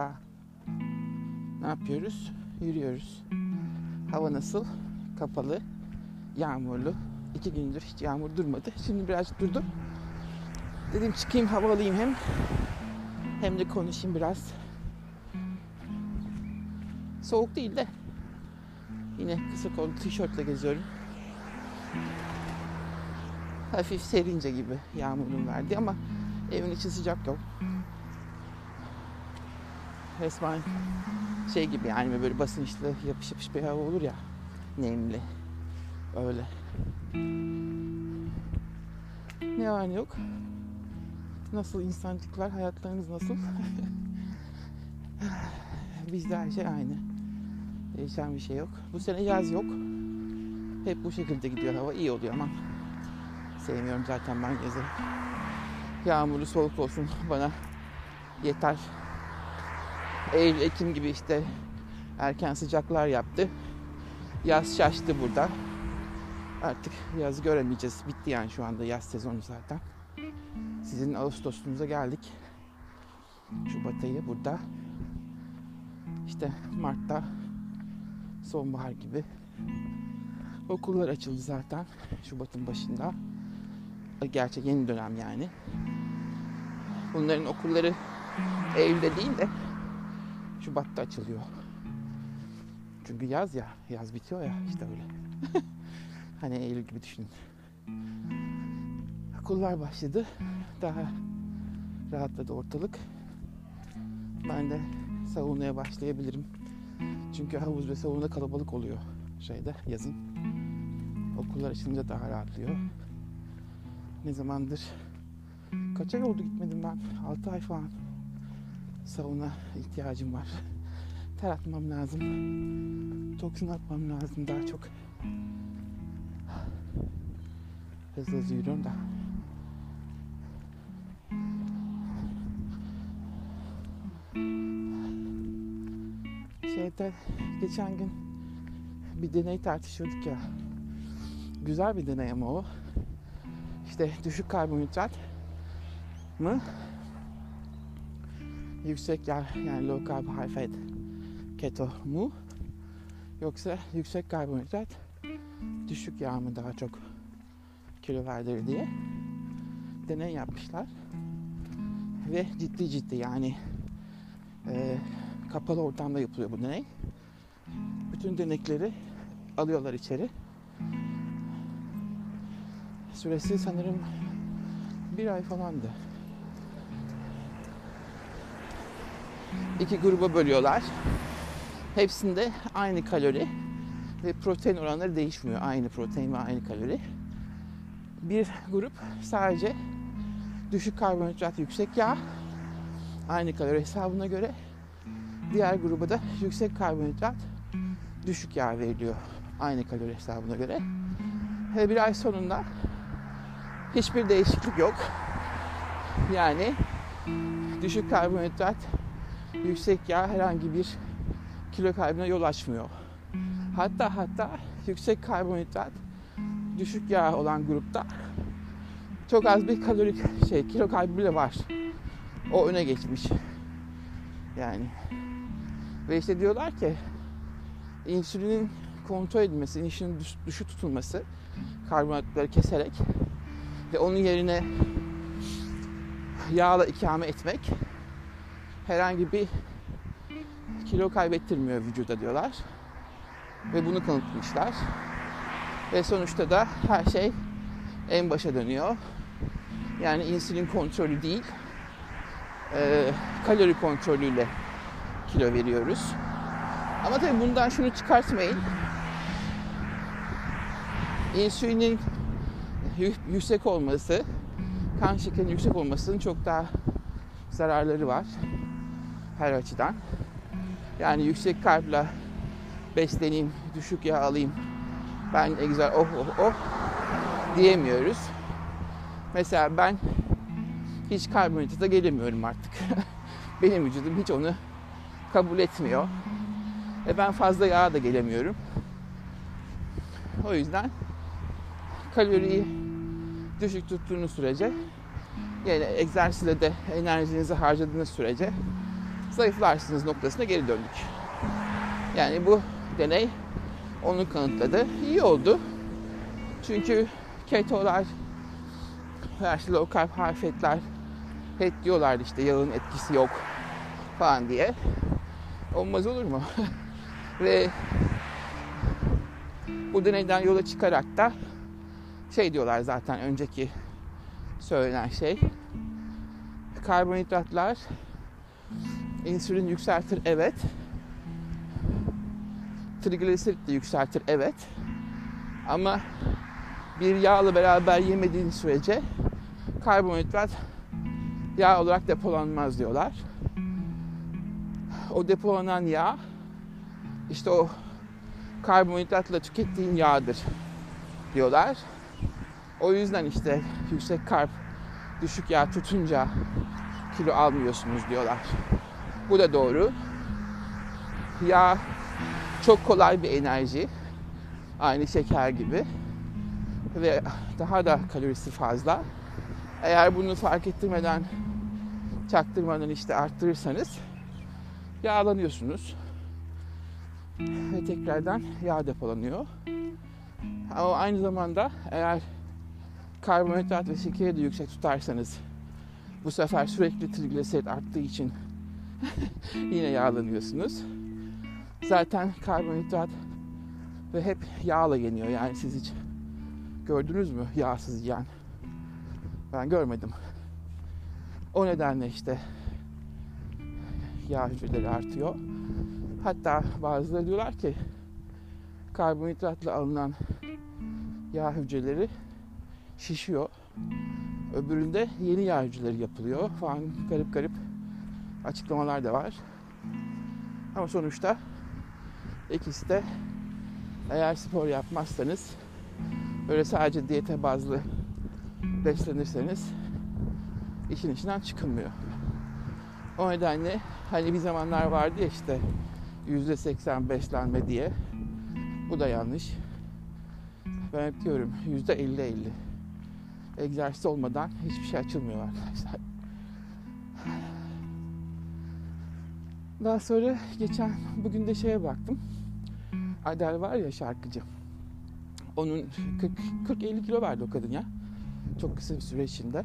Merhaba. Ne yapıyoruz? Yürüyoruz. Hava nasıl? Kapalı, yağmurlu. İki gündür hiç yağmur durmadı. Şimdi birazcık durdu. Dedim çıkayım hava alayım hem. Hem de konuşayım biraz. Soğuk değil de. Yine kısa kollu tişörtle geziyorum. Hafif serince gibi yağmurun verdi ama evin içi sıcak yok. Resmen şey gibi yani böyle basınçlı yapış yapış bir hava olur ya nemli. Öyle. Ne var yok. Nasıl insancıklar hayatlarınız nasıl? Bizde her şey aynı. Değişen bir şey yok. Bu sene yaz yok. Hep bu şekilde gidiyor hava. İyi oluyor ama sevmiyorum zaten ben yazı. Yağmurlu soğuk olsun. Bana yeter Eylül, Ekim gibi işte erken sıcaklar yaptı. Yaz şaştı burada. Artık yaz göremeyeceğiz. Bitti yani şu anda yaz sezonu zaten. Sizin Ağustos'unuza geldik. Şubat ayı burada. İşte Mart'ta sonbahar gibi. Okullar açıldı zaten Şubat'ın başında. Gerçi yeni dönem yani. Bunların okulları Eylül'de değil de Şubat'ta açılıyor. Çünkü yaz ya, yaz bitiyor ya işte öyle. hani Eylül gibi düşünün. Okullar başladı. Daha rahatladı ortalık. Ben de savunmaya başlayabilirim. Çünkü havuz ve savunma kalabalık oluyor şeyde yazın. Okullar açılınca daha rahatlıyor. Ne zamandır kaç ay oldu gitmedim ben? 6 ay falan sauna ihtiyacım var. Ter atmam lazım. Toksin atmam lazım daha çok. Hızlı hızlı yürüyorum da. Şeyde geçen gün bir deney tartışıyorduk ya. Güzel bir deney ama o. İşte düşük karbonhidrat mı yüksek yağ yani low carb high fat keto mu? Yoksa yüksek karbonhidrat düşük yağ mı daha çok kilo verdirir diye deney yapmışlar. Ve ciddi ciddi yani e, kapalı ortamda yapılıyor bu deney. Bütün denekleri alıyorlar içeri. Süresi sanırım bir ay falandı iki gruba bölüyorlar. Hepsinde aynı kalori ve protein oranları değişmiyor. Aynı protein ve aynı kalori. Bir grup sadece düşük karbonhidrat, yüksek yağ aynı kalori hesabına göre. Diğer gruba da yüksek karbonhidrat, düşük yağ veriliyor aynı kalori hesabına göre. Ve bir ay sonunda hiçbir değişiklik yok. Yani düşük karbonhidrat, yüksek yağ herhangi bir kilo kaybına yol açmıyor. Hatta hatta yüksek karbonhidrat, düşük yağ olan grupta çok az bir kalorik şey kilo kaybı bile var. O öne geçmiş. Yani ve işte diyorlar ki insülinin kontrol edilmesi, insülinin düşük tutulması karbonhidratları keserek ve onun yerine yağla ikame etmek herhangi bir kilo kaybettirmiyor vücuda diyorlar. Ve bunu kanıtlamışlar. Ve sonuçta da her şey en başa dönüyor. Yani insülin kontrolü değil, e, kalori kontrolüyle kilo veriyoruz. Ama tabii bundan şunu çıkartmayın. İnsülinin yüksek olması, kan şekerinin yüksek olmasının çok daha zararları var her açıdan. Yani yüksek kalple besleneyim, düşük yağ alayım. Ben ne güzel oh oh oh diyemiyoruz. Mesela ben hiç karbonhidrata gelemiyorum artık. Benim vücudum hiç onu kabul etmiyor. E ben fazla yağa da gelemiyorum. O yüzden kaloriyi düşük tuttuğunuz sürece yani egzersizle de enerjinizi harcadığınız sürece zayıflarsınız noktasına geri döndük. Yani bu deney onu kanıtladı. İyi oldu. Çünkü ketolar işte low carb high fat'ler hep diyorlardı işte yağın etkisi yok falan diye. Olmaz olur mu? Ve bu deneyden yola çıkarak da şey diyorlar zaten önceki söylenen şey. Karbonhidratlar insülin yükseltir evet. Trigliserit de yükseltir evet. Ama bir yağla beraber yemediğin sürece karbonhidrat yağ olarak depolanmaz diyorlar. O depolanan yağ işte o karbonhidratla tükettiğin yağdır diyorlar. O yüzden işte yüksek karb, düşük yağ tutunca kilo almıyorsunuz diyorlar. Bu da doğru. Yağ çok kolay bir enerji. Aynı şeker gibi. Ve daha da kalorisi fazla. Eğer bunu fark ettirmeden çaktırmadan işte arttırırsanız yağlanıyorsunuz. Ve tekrardan yağ depolanıyor. Ama aynı zamanda eğer karbonhidrat ve şekeri de yüksek tutarsanız bu sefer sürekli trigliserit arttığı için yine yağlanıyorsunuz. Zaten karbonhidrat ve hep yağla yeniyor. Yani siz hiç gördünüz mü yağsız yiyen? Ben görmedim. O nedenle işte yağ hücreleri artıyor. Hatta bazıları diyorlar ki karbonhidratla alınan yağ hücreleri şişiyor. Öbüründe yeni yağ hücreleri yapılıyor falan garip garip açıklamalar da var. Ama sonuçta ikisi de eğer spor yapmazsanız böyle sadece diyete bazlı beslenirseniz işin içinden çıkılmıyor. O nedenle hani bir zamanlar vardı ya işte yüzde seksen beslenme diye. Bu da yanlış. Ben hep diyorum yüzde elli elli. Egzersiz olmadan hiçbir şey açılmıyor arkadaşlar. Daha sonra geçen bugün de şeye baktım. Adel var ya şarkıcı. Onun 40-50 kilo verdi o kadın ya. Çok kısa bir süre içinde.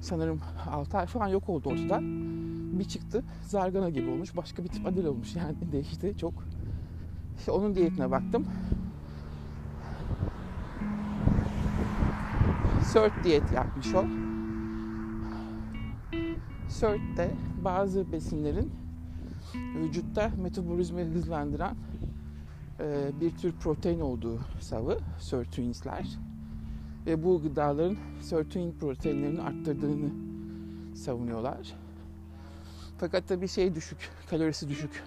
Sanırım 6 ay falan yok oldu ortadan. Bir çıktı zargana gibi olmuş. Başka bir tip Adel olmuş yani değişti çok. İşte onun diyetine baktım. SERT diyet yapmış o. SERT'te bazı besinlerin vücutta metabolizmayı hızlandıran e, bir tür protein olduğu savı, sirtuinsler. Ve bu gıdaların sirtuin proteinlerini arttırdığını savunuyorlar. Fakat tabii şey düşük, kalorisi düşük.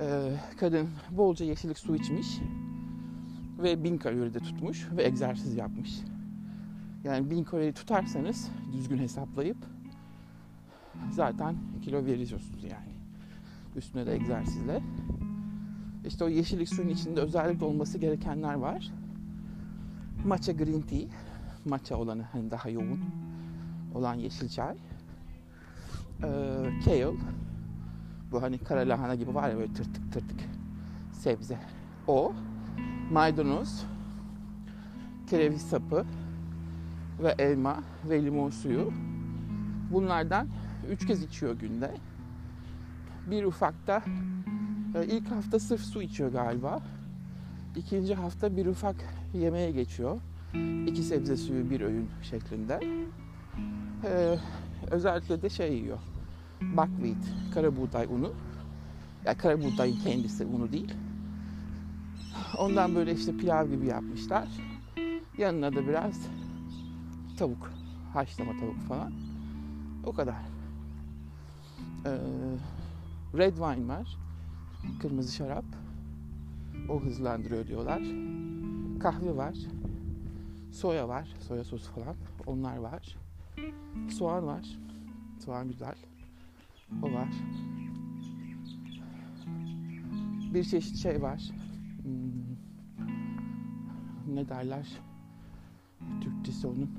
E, kadın bolca yeşillik su içmiş ve 1000 kalori de tutmuş ve egzersiz yapmış. Yani 1000 kalori tutarsanız düzgün hesaplayıp zaten kilo veriyorsunuz yani. Üstüne de egzersizle. İşte o yeşillik suyun içinde özellikle olması gerekenler var. Matcha green tea, matcha olanı hani daha yoğun olan yeşil çay. Ee, kale, bu hani kara lahana gibi var ya böyle tırtık tırtık sebze. O, maydanoz, kereviz sapı ve elma ve limon suyu. Bunlardan üç kez içiyor günde. Bir ufakta e, ilk hafta sırf su içiyor galiba. İkinci hafta bir ufak yemeğe geçiyor. İki sebze suyu bir öğün şeklinde. Ee, özellikle de şey yiyor. Buckwheat, kara buğday unu. Ya yani kara buğdayın kendisi unu değil. Ondan böyle işte pilav gibi yapmışlar. Yanına da biraz tavuk, haşlama tavuk falan. O kadar. Ee, red wine var. Kırmızı şarap. O hızlandırıyor diyorlar. Kahve var. Soya var. Soya sosu falan. Onlar var. Soğan var. Soğan güzel. O var. Bir çeşit şey var. Hmm. Ne derler? Türkçesi onun.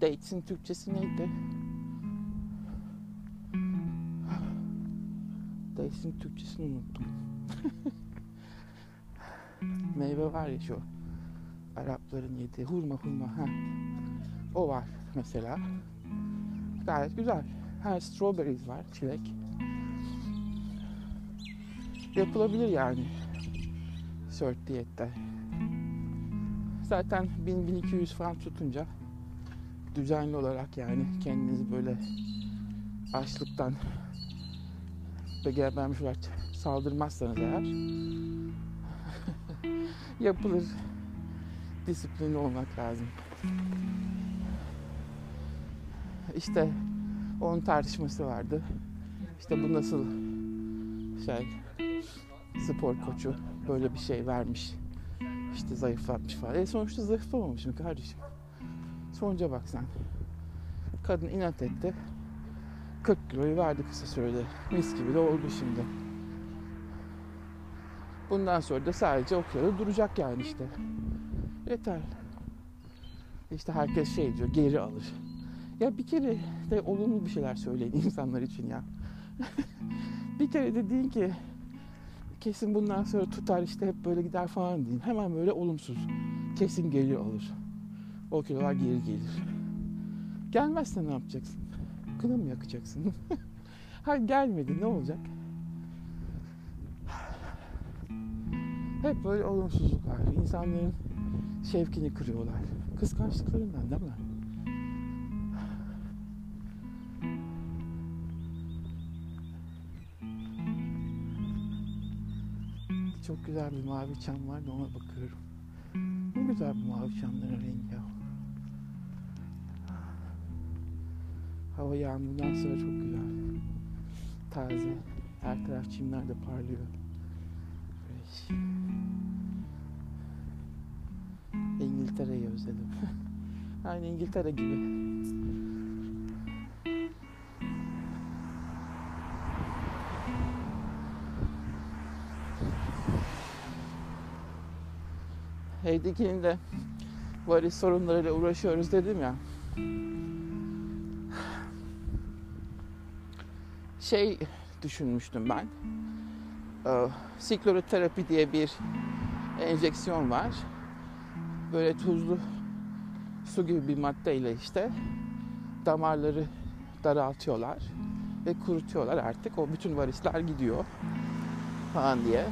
Dates'in Türkçesi neydi? Dayısının Türkçesini unuttum. Meyve var ya şu Arapların yediği hurma hurma ha. O var mesela. Gayet güzel. Ha strawberries var, çilek. Yapılabilir yani. Sört diyette. Zaten 1000-1200 falan tutunca düzenli olarak yani kendinizi böyle açlıktan ve gebermiş olarak saldırmazsanız eğer yapılır. Disiplinli olmak lazım. İşte onun tartışması vardı. İşte bu nasıl şey spor koçu böyle bir şey vermiş. İşte zayıflatmış falan. E sonuçta zayıflamamışım kardeşim. Sonuca bak sen. Kadın inat etti. 40 kiloyu verdi kısa sürede. Mis gibi de oldu şimdi. Bundan sonra da sadece o kiloda duracak yani işte. Yeter. İşte herkes şey diyor geri alır. Ya bir kere de olumlu bir şeyler söyleyin insanlar için ya. bir kere de deyin ki kesin bundan sonra tutar işte hep böyle gider falan deyin. Hemen böyle olumsuz. Kesin geri alır. O kilolar geri gelir. Gelmezse ne yapacaksın? Kına mı yakacaksın? ha gelmedi ne olacak? Hep böyle olumsuzluklar. İnsanların şevkini kırıyorlar. Kıskançlıklarından değil mi? Çok güzel bir mavi çam var da ona bakıyorum. Ne güzel bu mavi çamların rengi. Hava yağmurdan sonra çok güzel. Taze. Her taraf çimler de parlıyor. İngiltere'yi özledim. Aynı İngiltere gibi. Evdekinin de varis sorunlarıyla uğraşıyoruz dedim ya. Şey düşünmüştüm ben. Ee, sikloroterapi diye bir enjeksiyon var. Böyle tuzlu su gibi bir maddeyle işte damarları daraltıyorlar ve kurutuyorlar artık. O bütün varisler gidiyor falan diye.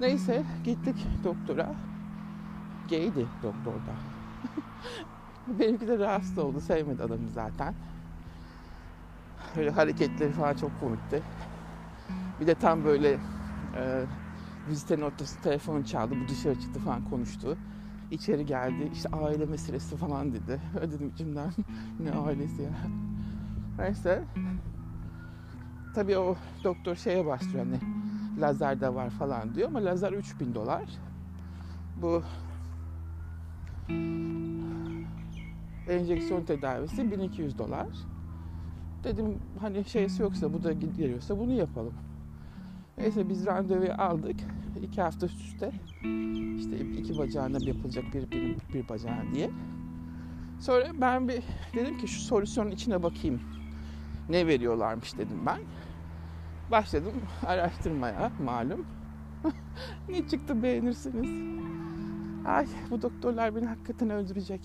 Neyse gittik doktora. Gaydi doktorda. Benimki de rahatsız oldu. Sevmedi adamı zaten. Böyle hareketleri falan çok komikti. Bir de tam böyle e, vizitenin ortası telefonu çaldı. Bu dışarı çıktı falan konuştu. İçeri geldi. işte aile meselesi falan dedi. Öyle dedim içimden. ne ailesi ya. Neyse. Tabii o doktor şeye başlıyor hani lazer de var falan diyor ama lazer 3000 dolar. Bu enjeksiyon tedavisi 1200 dolar. Dedim hani şeysi yoksa bu da geliyorsa bunu yapalım. Neyse biz randevu aldık. iki hafta üst üste. İşte iki bacağına yapılacak bir, bir, bir bacağına diye. Sonra ben bir dedim ki şu solüsyonun içine bakayım. Ne veriyorlarmış dedim ben. Başladım araştırmaya malum. ne çıktı beğenirsiniz. Ay bu doktorlar beni hakikaten öldürecek.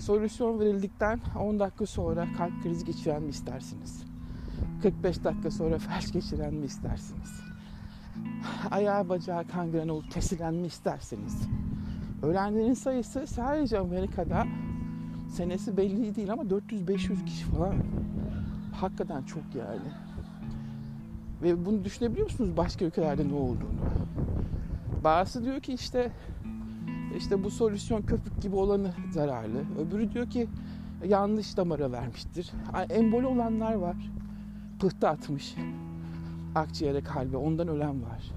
Solüsyon verildikten 10 dakika sonra kalp krizi geçiren mi istersiniz? 45 dakika sonra felç geçiren mi istersiniz? Ayağı bacağı kangren olup kesilen mi istersiniz? Ölenlerin sayısı sadece Amerika'da senesi belli değil ama 400-500 kişi falan. Hakikaten çok yani. Ve bunu düşünebiliyor musunuz başka ülkelerde ne olduğunu? Bazısı diyor ki işte işte bu solüsyon köpük gibi olanı zararlı. Öbürü diyor ki yanlış damara vermiştir. Emboli olanlar var. Pıhtı atmış. Akciğere kalbe ondan ölen var.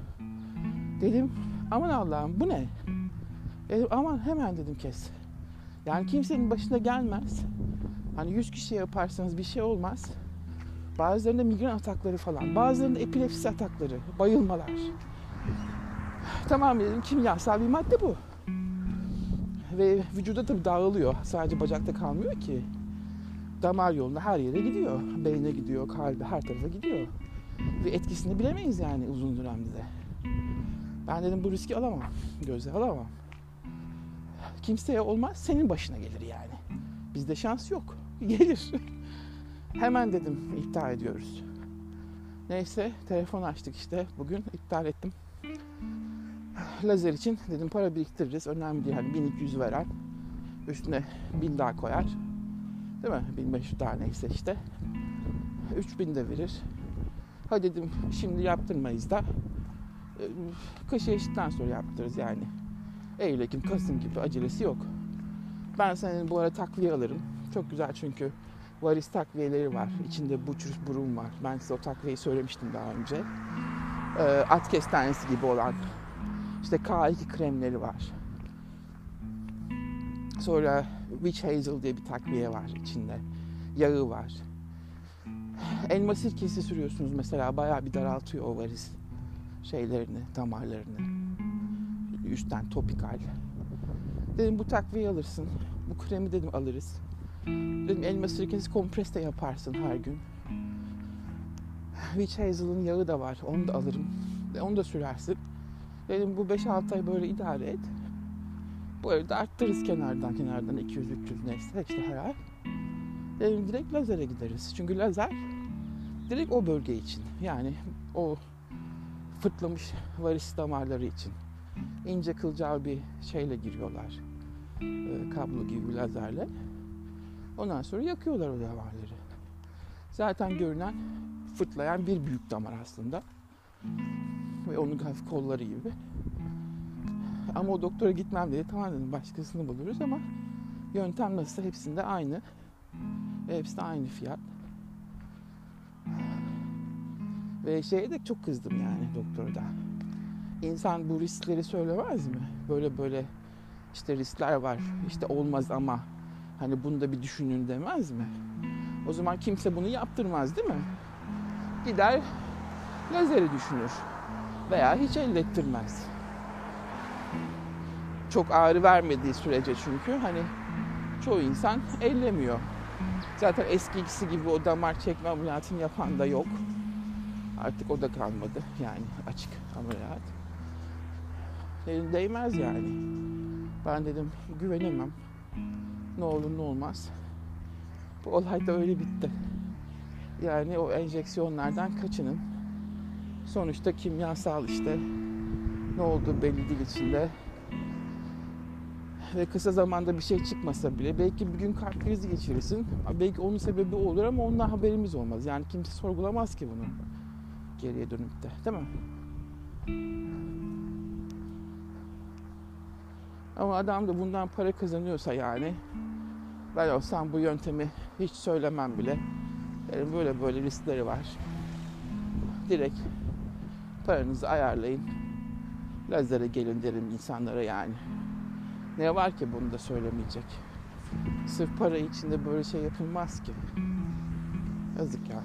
Dedim aman Allah'ım bu ne? Dedim aman hemen dedim kes. Yani kimsenin başına gelmez. Hani 100 kişi yaparsanız bir şey olmaz. Bazılarında migren atakları falan. Bazılarında epilepsi atakları, bayılmalar. Tamam dedim kimyasal bir madde bu. Ve vücuda tabii dağılıyor. Sadece bacakta kalmıyor ki. damar yolunda her yere gidiyor. Beyne gidiyor, kalbe her tarafa gidiyor. Ve etkisini bilemeyiz yani uzun dönemde. Ben dedim bu riski alamam. Göze alamam. Kimseye olmaz senin başına gelir yani. Bizde şans yok. Gelir. Hemen dedim iptal ediyoruz. Neyse telefon açtık işte. Bugün iptal ettim. Lazer için dedim para biriktiririz. Önemli değil. Hani 1200 veren üstüne 1000 daha koyar. Değil mi? 1500 daha neyse işte. 3000 de verir. Ha dedim şimdi yaptırmayız da e, kış eşitten sonra yaptırırız yani. Eylül, Ekim, Kasım gibi acelesi yok. Ben senin bu ara takviye alırım. Çok güzel çünkü varis takviyeleri var. İçinde buçur burun var. Ben size o takviyeyi söylemiştim daha önce. E, at kestanesi gibi olan işte K2 kremleri var. Sonra Witch Hazel diye bir takviye var içinde. Yağı var. Elma sirkesi sürüyorsunuz mesela bayağı bir daraltıyor o varis şeylerini, damarlarını. Üstten topikal. Dedim bu takviye alırsın. Bu kremi dedim alırız. Dedim elma sirkesi kompres de yaparsın her gün. Witch Hazel'ın yağı da var. Onu da alırım. Onu da sürersin. Dedim bu 5-6 ay böyle idare et. Bu arada arttırırız kenardan kenardan 200-300 neyse işte her ay. Dedim direkt lazere gideriz. Çünkü lazer direkt o bölge için. Yani o fırtlamış varis damarları için. ince kılcal bir şeyle giriyorlar. E, kablo gibi lazerle. Ondan sonra yakıyorlar o damarları. Zaten görünen fırtlayan bir büyük damar aslında. Ve onun hafif kolları gibi. Ama o doktora gitmem dedi. Tamam dedim başkasını buluruz ama yöntem nasılsa hepsinde aynı. Ve hepsi de aynı fiyat. Ve şeye de çok kızdım yani doktora. İnsan bu riskleri söylemez mi? Böyle böyle işte riskler var. İşte olmaz ama hani bunu da bir düşünün demez mi? O zaman kimse bunu yaptırmaz değil mi? Gider lazeri düşünür. Veya hiç ellettirmez. Çok ağrı vermediği sürece çünkü hani çoğu insan ellemiyor. Zaten eskisi gibi o damar çekme ameliyatını yapan da yok. Artık o da kalmadı. Yani açık ameliyat. Dedim değmez yani. Ben dedim güvenemem. Ne olur ne olmaz. Bu olay da öyle bitti. Yani o enjeksiyonlardan kaçının. Sonuçta kimyasal işte. Ne oldu belli değil içinde. Ve kısa zamanda bir şey çıkmasa bile belki bir gün kalp krizi geçirirsin. Belki onun sebebi olur ama ondan haberimiz olmaz. Yani kimse sorgulamaz ki bunu geriye dönüp de değil mi? Ama adam da bundan para kazanıyorsa yani ben olsam bu yöntemi hiç söylemem bile. Yani böyle böyle riskleri var. Direkt paranızı ayarlayın. Lazere gelin derim insanlara yani. Ne var ki bunu da söylemeyecek. Sırf para içinde böyle şey yapılmaz ki. Yazık ya.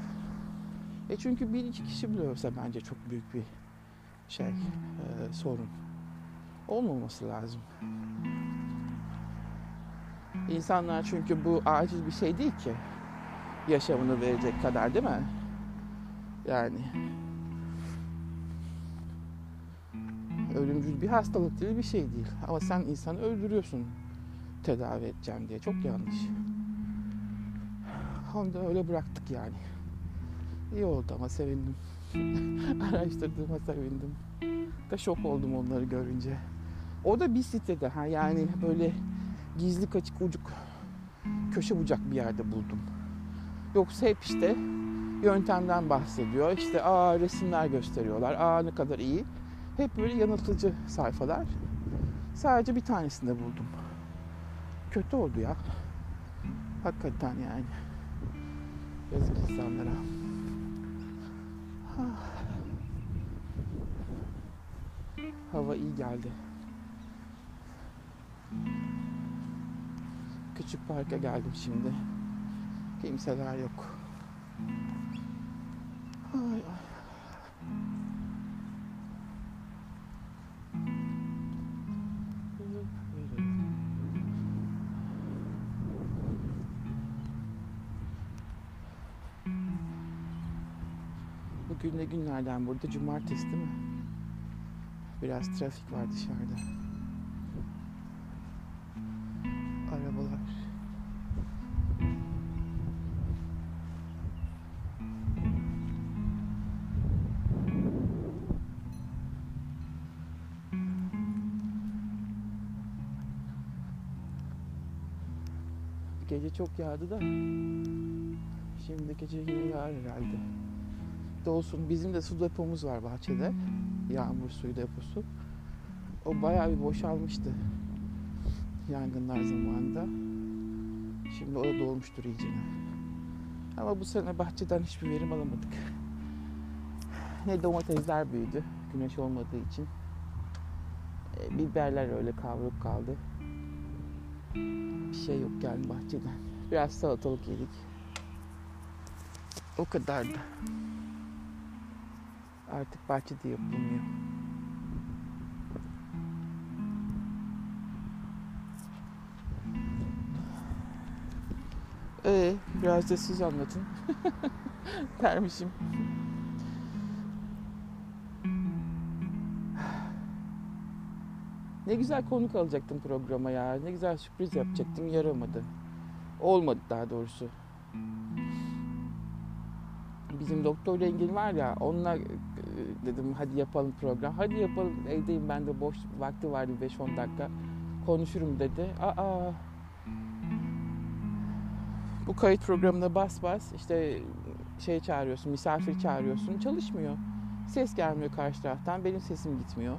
E çünkü bir iki kişi bile olsa bence çok büyük bir şey, e, sorun. Olmaması lazım. İnsanlar çünkü bu acil bir şey değil ki. Yaşamını verecek kadar değil mi? Yani ölümcül bir hastalık değil bir şey değil. Ama sen insanı öldürüyorsun tedavi edeceğim diye. Çok yanlış. Onu da öyle bıraktık yani. İyi oldu ama sevindim. Araştırdığıma sevindim. Da şok oldum onları görünce. O da bir sitede ha yani böyle gizli kaçık ucuk köşe bucak bir yerde buldum. Yoksa hep işte yöntemden bahsediyor. İşte aa resimler gösteriyorlar. Aa ne kadar iyi. Hep böyle yanıltıcı sayfalar. Sadece bir tanesinde buldum. Kötü oldu ya. Hakikaten yani. Yazık insanlara. Hava iyi geldi. Küçük parka geldim şimdi. Kimseler yok. Ne günlerden burada? Cumartesi değil mi? Biraz trafik var dışarıda. Arabalar. Gece çok yağdı da şimdi gece yine yağar herhalde. De olsun bizim de su depomuz var bahçede. Yağmur suyu deposu. O bayağı bir boşalmıştı yangınlar zamanında. Şimdi o da dolmuştur iyicene. Ama bu sene bahçeden hiçbir verim alamadık. Ne domatesler büyüdü güneş olmadığı için. E, biberler öyle kavruk kaldı. Bir şey yok yani bahçeden. Biraz salatalık yedik. O kadar Artık bahçede yapılmıyor. Ee, biraz da siz anlatın. Dermişim. Ne güzel konuk alacaktım programa ya. Ne güzel sürpriz yapacaktım. Yaramadı. Olmadı daha doğrusu. Bizim doktor Rengin var ya onunla e, dedim hadi yapalım program. Hadi yapalım evdeyim ben de boş vakti vardı 5-10 dakika. Konuşurum dedi. Aa bu kayıt programına bas bas işte şey çağırıyorsun, misafir çağırıyorsun. Çalışmıyor. Ses gelmiyor karşı taraftan. Benim sesim gitmiyor.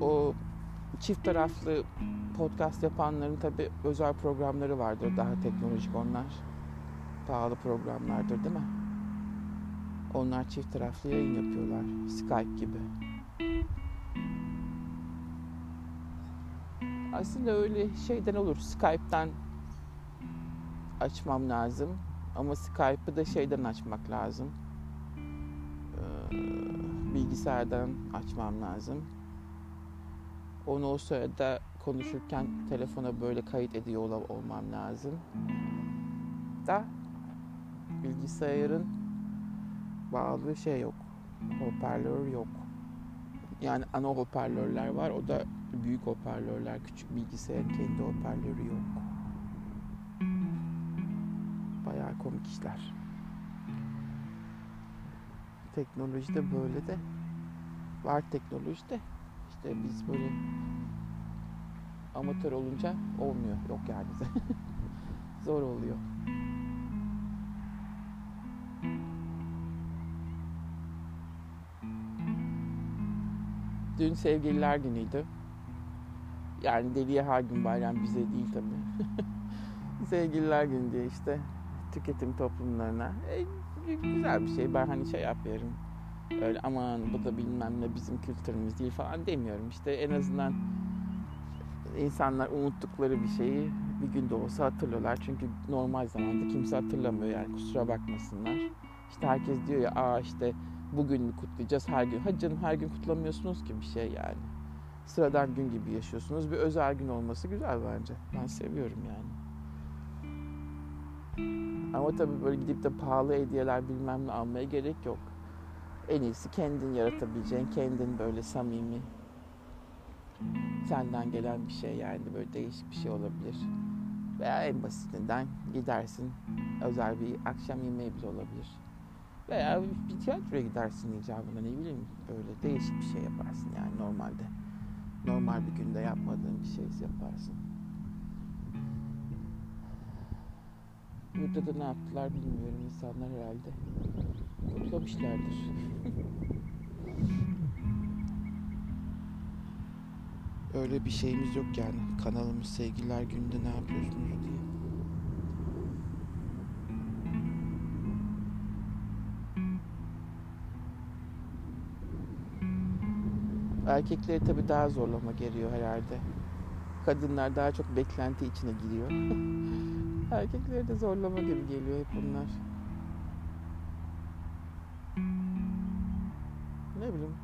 O çift taraflı podcast yapanların tabi özel programları vardır. Daha teknolojik onlar. Pahalı programlardır değil mi? Onlar çift taraflı yayın yapıyorlar. Skype gibi. Aslında öyle şeyden olur. Skype'tan açmam lazım. Ama Skype'ı da şeyden açmak lazım. Ee, bilgisayardan açmam lazım. Onu o sırada konuşurken telefona böyle kayıt ediyor olmam lazım. Da bilgisayarın bağlı şey yok. Hoparlör yok. Yani ana hoparlörler var. O da büyük hoparlörler. Küçük bilgisayarın kendi hoparlörü yok. Bayağı komik işler. Teknolojide böyle de var teknolojide. İşte biz böyle amatör olunca olmuyor. Yok yani. Zor oluyor. Dün sevgililer günüydü. Yani deliye her gün bayram bize değil tabii. sevgililer günü diye işte tüketim toplumlarına. E, güzel bir şey. Ben hani şey yapıyorum. Öyle aman bu da bilmem ne bizim kültürümüz değil falan demiyorum. İşte en azından insanlar unuttukları bir şeyi bir günde olsa hatırlıyorlar. Çünkü normal zamanda kimse hatırlamıyor yani kusura bakmasınlar. İşte herkes diyor ya aa işte bugün mü kutlayacağız her gün. Hadi canım her gün kutlamıyorsunuz ki bir şey yani. Sıradan gün gibi yaşıyorsunuz. Bir özel gün olması güzel bence. Ben seviyorum yani. Ama tabii böyle gidip de pahalı hediyeler bilmem ne almaya gerek yok. En iyisi kendin yaratabileceğin, kendin böyle samimi, senden gelen bir şey yani böyle değişik bir şey olabilir. Veya en basitinden gidersin özel bir akşam yemeği bile olabilir. Veya bir tiyatroya gidersin icabında ne bileyim böyle değişik bir şey yaparsın yani normalde. Normal bir günde yapmadığın bir şey yaparsın. Burada da ne yaptılar bilmiyorum insanlar herhalde. Kutlamışlardır. Öyle bir şeyimiz yok yani. Kanalımız sevgililer gününde ne yapıyorsunuz diye. Erkekleri tabii daha zorlama geliyor herhalde. Kadınlar daha çok beklenti içine giriyor. Erkekleri de zorlama gibi geliyor hep bunlar. Ne bileyim.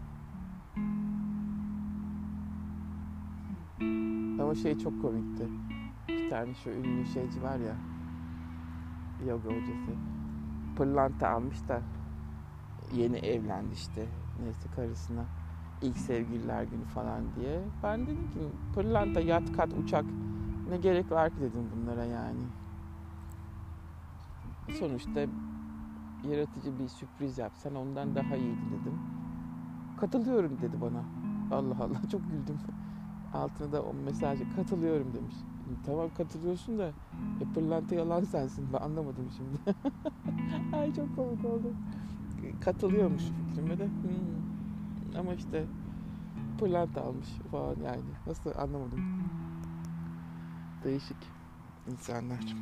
Ama şey çok komikti. Bir tane şu ünlü şeyci var ya. Yoga hocası. pırlanta almış da yeni evlendi işte neyse karısına ilk sevgililer günü falan diye. Ben dedim ki pırlanta, yat, kat, uçak ne gerek var ki dedim bunlara yani. Sonuçta yaratıcı bir sürpriz yapsan ondan daha iyiydi dedim. Katılıyorum dedi bana. Allah Allah çok güldüm. Altına da o mesajı katılıyorum demiş. Tamam katılıyorsun da e, pırlanta yalan sensin. Ben anlamadım şimdi. Ay çok komik oldu. Katılıyormuş fikrime de. Hmm. Ama işte pırlanta almış falan yani. Nasıl anlamadım. Değişik insanlar.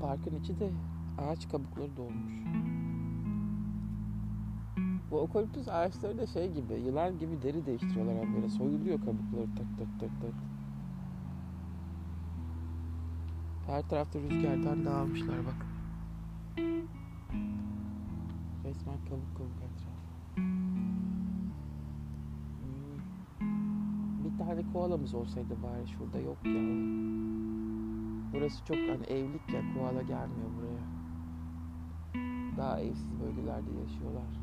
Parkın içi de ağaç kabukları dolmuş. Bu okaliptüs ağaçları da şey gibi, yılan gibi deri değiştiriyorlar abi böyle soyuluyor kabukları tak tak tak tak. Her tarafta rüzgardan dağılmışlar bak. Resmen kabuk kabuk etraf. Hmm. Bir tane koalamız olsaydı bari şurada yok ya. Burası çok hani evlilik ya koala gelmiyor buraya. Daha evsiz bölgelerde yaşıyorlar.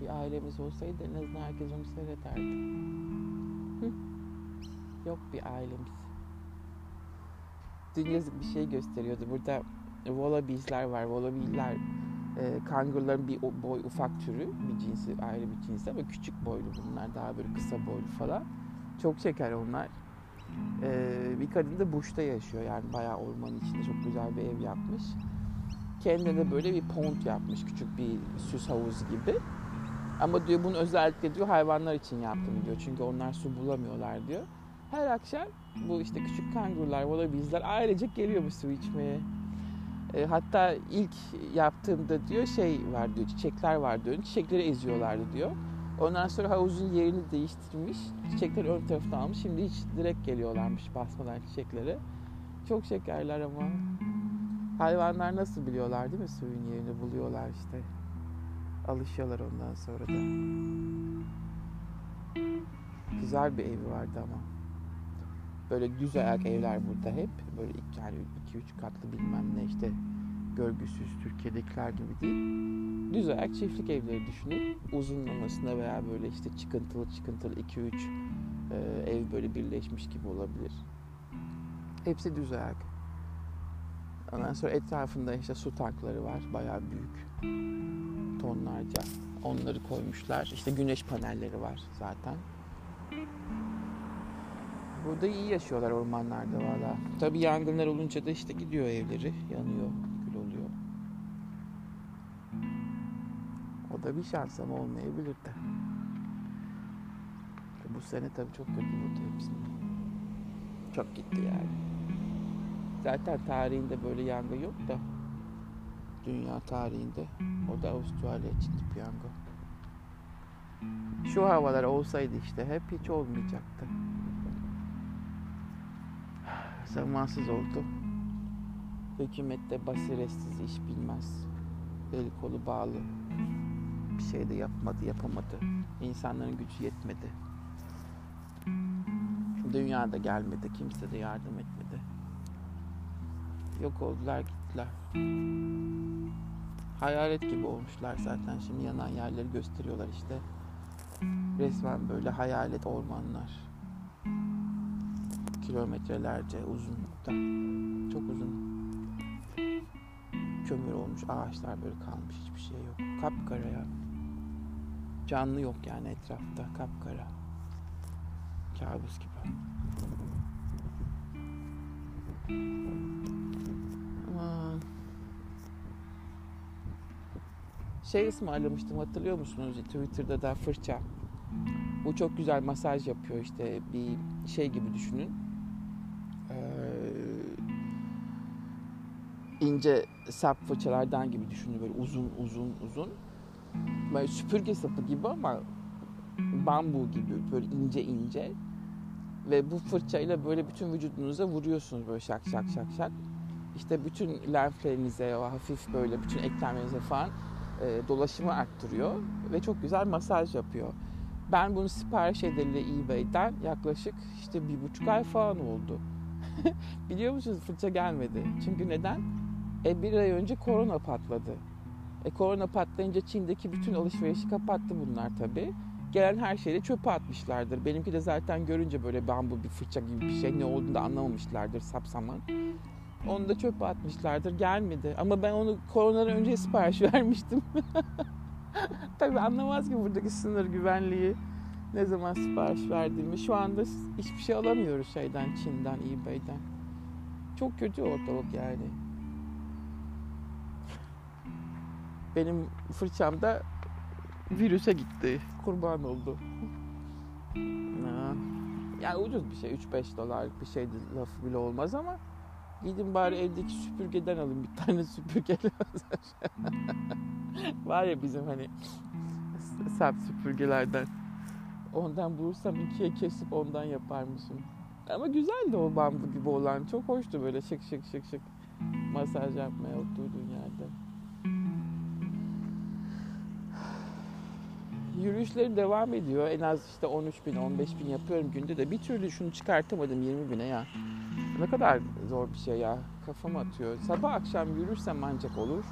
Bir ailemiz olsaydı en azından herkes onu seyrederdi. Hı? Yok bir ailemiz. Dün yazık bir şey gösteriyordu. Burada wallabiesler var. Wallabiesler e, kangurların bir boy ufak türü. Bir cinsi ayrı bir cinsi ama küçük boylu bunlar. Daha böyle kısa boylu falan. Çok şeker onlar. Ee, bir kadın da Bush'ta yaşıyor yani bayağı ormanın içinde çok güzel bir ev yapmış. Kendine de böyle bir pond yapmış küçük bir süs havuzu gibi. Ama diyor bunu özellikle diyor hayvanlar için yaptım diyor. Çünkü onlar su bulamıyorlar diyor. Her akşam bu işte küçük kangurular, wallabiesler ailecek geliyor bu su içmeye. E, hatta ilk yaptığımda diyor şey var diyor, çiçekler var diyor. Çiçekleri eziyorlardı diyor. Ondan sonra havuzun yerini değiştirmiş. Çiçekleri ön tarafta almış. Şimdi hiç direkt geliyorlarmış basmadan çiçekleri. Çok şekerler ama. Hayvanlar nasıl biliyorlar değil mi suyun yerini buluyorlar işte. Alışıyorlar ondan sonra da. Güzel bir evi vardı ama. Böyle düz ayak evler burada hep. Böyle iki, yani iki üç katlı bilmem ne işte görgüsüz Türkiye'dekiler gibi değil. Düz ayak çiftlik evleri düşünün. Uzunlamasına veya böyle işte çıkıntılı çıkıntılı 2-3 e, ev böyle birleşmiş gibi olabilir. Hepsi düz ayak. Ondan sonra etrafında işte su tankları var. Bayağı büyük. Tonlarca. Onları koymuşlar. İşte güneş panelleri var zaten. Burada iyi yaşıyorlar ormanlarda valla. Tabi yangınlar olunca da işte gidiyor evleri. Yanıyor. da bir şans ama olmayabilir de. Bu sene tabii çok kötü bu hepsinin. Çok gitti yani. Zaten tarihinde böyle yangın yok da. Dünya tarihinde. O da Avustralya için piyango. Şu havalar olsaydı işte hep hiç olmayacaktı. Zamansız oldu. Hükümette basiretsiz iş bilmez. Eli kolu bağlı bir şey de yapmadı, yapamadı. İnsanların gücü yetmedi. Dünyada gelmedi, kimse de yardım etmedi. Yok oldular, gittiler. Hayalet gibi olmuşlar zaten. Şimdi yanan yerleri gösteriyorlar işte. Resmen böyle hayalet ormanlar. Kilometrelerce uzun da. Çok uzun. Kömür olmuş ağaçlar böyle kalmış hiçbir şey yok. Kapkara ya. Canlı yok yani etrafta. Kapkara. Kabus gibi. Aman. Şey ısmarlamıştım hatırlıyor musunuz? Twitter'da da fırça. Bu çok güzel masaj yapıyor işte bir şey gibi düşünün. İnce sap fırçalardan gibi düşünün böyle uzun uzun uzun böyle süpürge sapı gibi ama bambu gibi böyle ince ince ve bu fırçayla böyle bütün vücudunuza vuruyorsunuz böyle şak şak şak şak. İşte bütün lenflerinize hafif böyle bütün eklemlerinize falan e, dolaşımı arttırıyor ve çok güzel masaj yapıyor. Ben bunu sipariş edeli eBay'den yaklaşık işte bir buçuk ay falan oldu. Biliyor musunuz fırça gelmedi. Çünkü neden? E bir ay önce korona patladı. E korona patlayınca Çin'deki bütün alışverişi kapattı bunlar tabii. Gelen her şeyi de çöpe atmışlardır. Benimki de zaten görünce böyle bambu bir fırça gibi bir şey ne olduğunu da anlamamışlardır sapsaman. Onu da çöpe atmışlardır. Gelmedi. Ama ben onu koronadan önce sipariş vermiştim. Tabii anlamaz ki buradaki sınır güvenliği ne zaman sipariş verdiğimi. Şu anda hiçbir şey alamıyoruz şeyden, Çin'den, eBay'den. Çok kötü ortalık yani. Benim fırçam da virüse gitti. Kurban oldu. Yani ucuz bir şey. 3-5 dolar bir şey lafı bile olmaz ama gidin bari evdeki süpürgeden alın bir tane süpürge lazım. Var ya bizim hani sap süpürgelerden. Ondan bulursam ikiye kesip ondan yaparmışım. Ama güzeldi o bambu gibi olan. Çok hoştu böyle şık şık şık şık masaj yapmaya oturduğun yerde. Yürüyüşlerim devam ediyor. En az işte 13 bin, 15 bin yapıyorum günde de. Bir türlü şunu çıkartamadım 20 bine ya. Ne kadar zor bir şey ya. Kafam atıyor. Sabah akşam yürürsem ancak olur.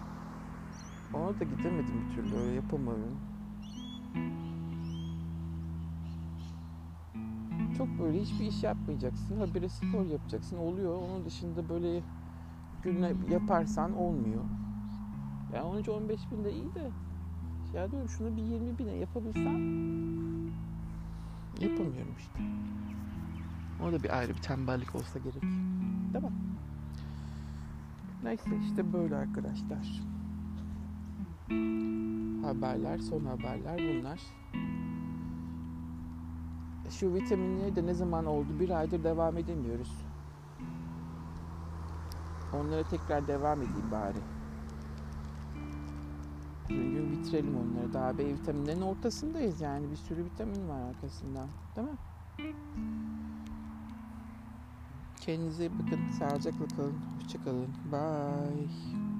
Ona da gidemedim bir türlü. Öyle yapamıyorum. Çok böyle hiçbir iş yapmayacaksın. Habire spor yapacaksın. Oluyor. Onun dışında böyle günle yaparsan olmuyor. Yani 13-15 bin de iyi de ya diyorum şunu bir 20 bine yapabilsem yapamıyorum işte. O da bir ayrı bir tembellik olsa gerek. Değil mi? Neyse işte böyle arkadaşlar. Haberler, son haberler bunlar. Şu vitaminleri de ne zaman oldu? Bir aydır devam edemiyoruz. Onlara tekrar devam edeyim bari. Çünkü bitirelim onları. Daha B vitaminlerin ortasındayız yani. Bir sürü vitamin var arkasından. Değil mi? Kendinize bakın. Sağlıcakla kalın. Hoşçakalın. Bye.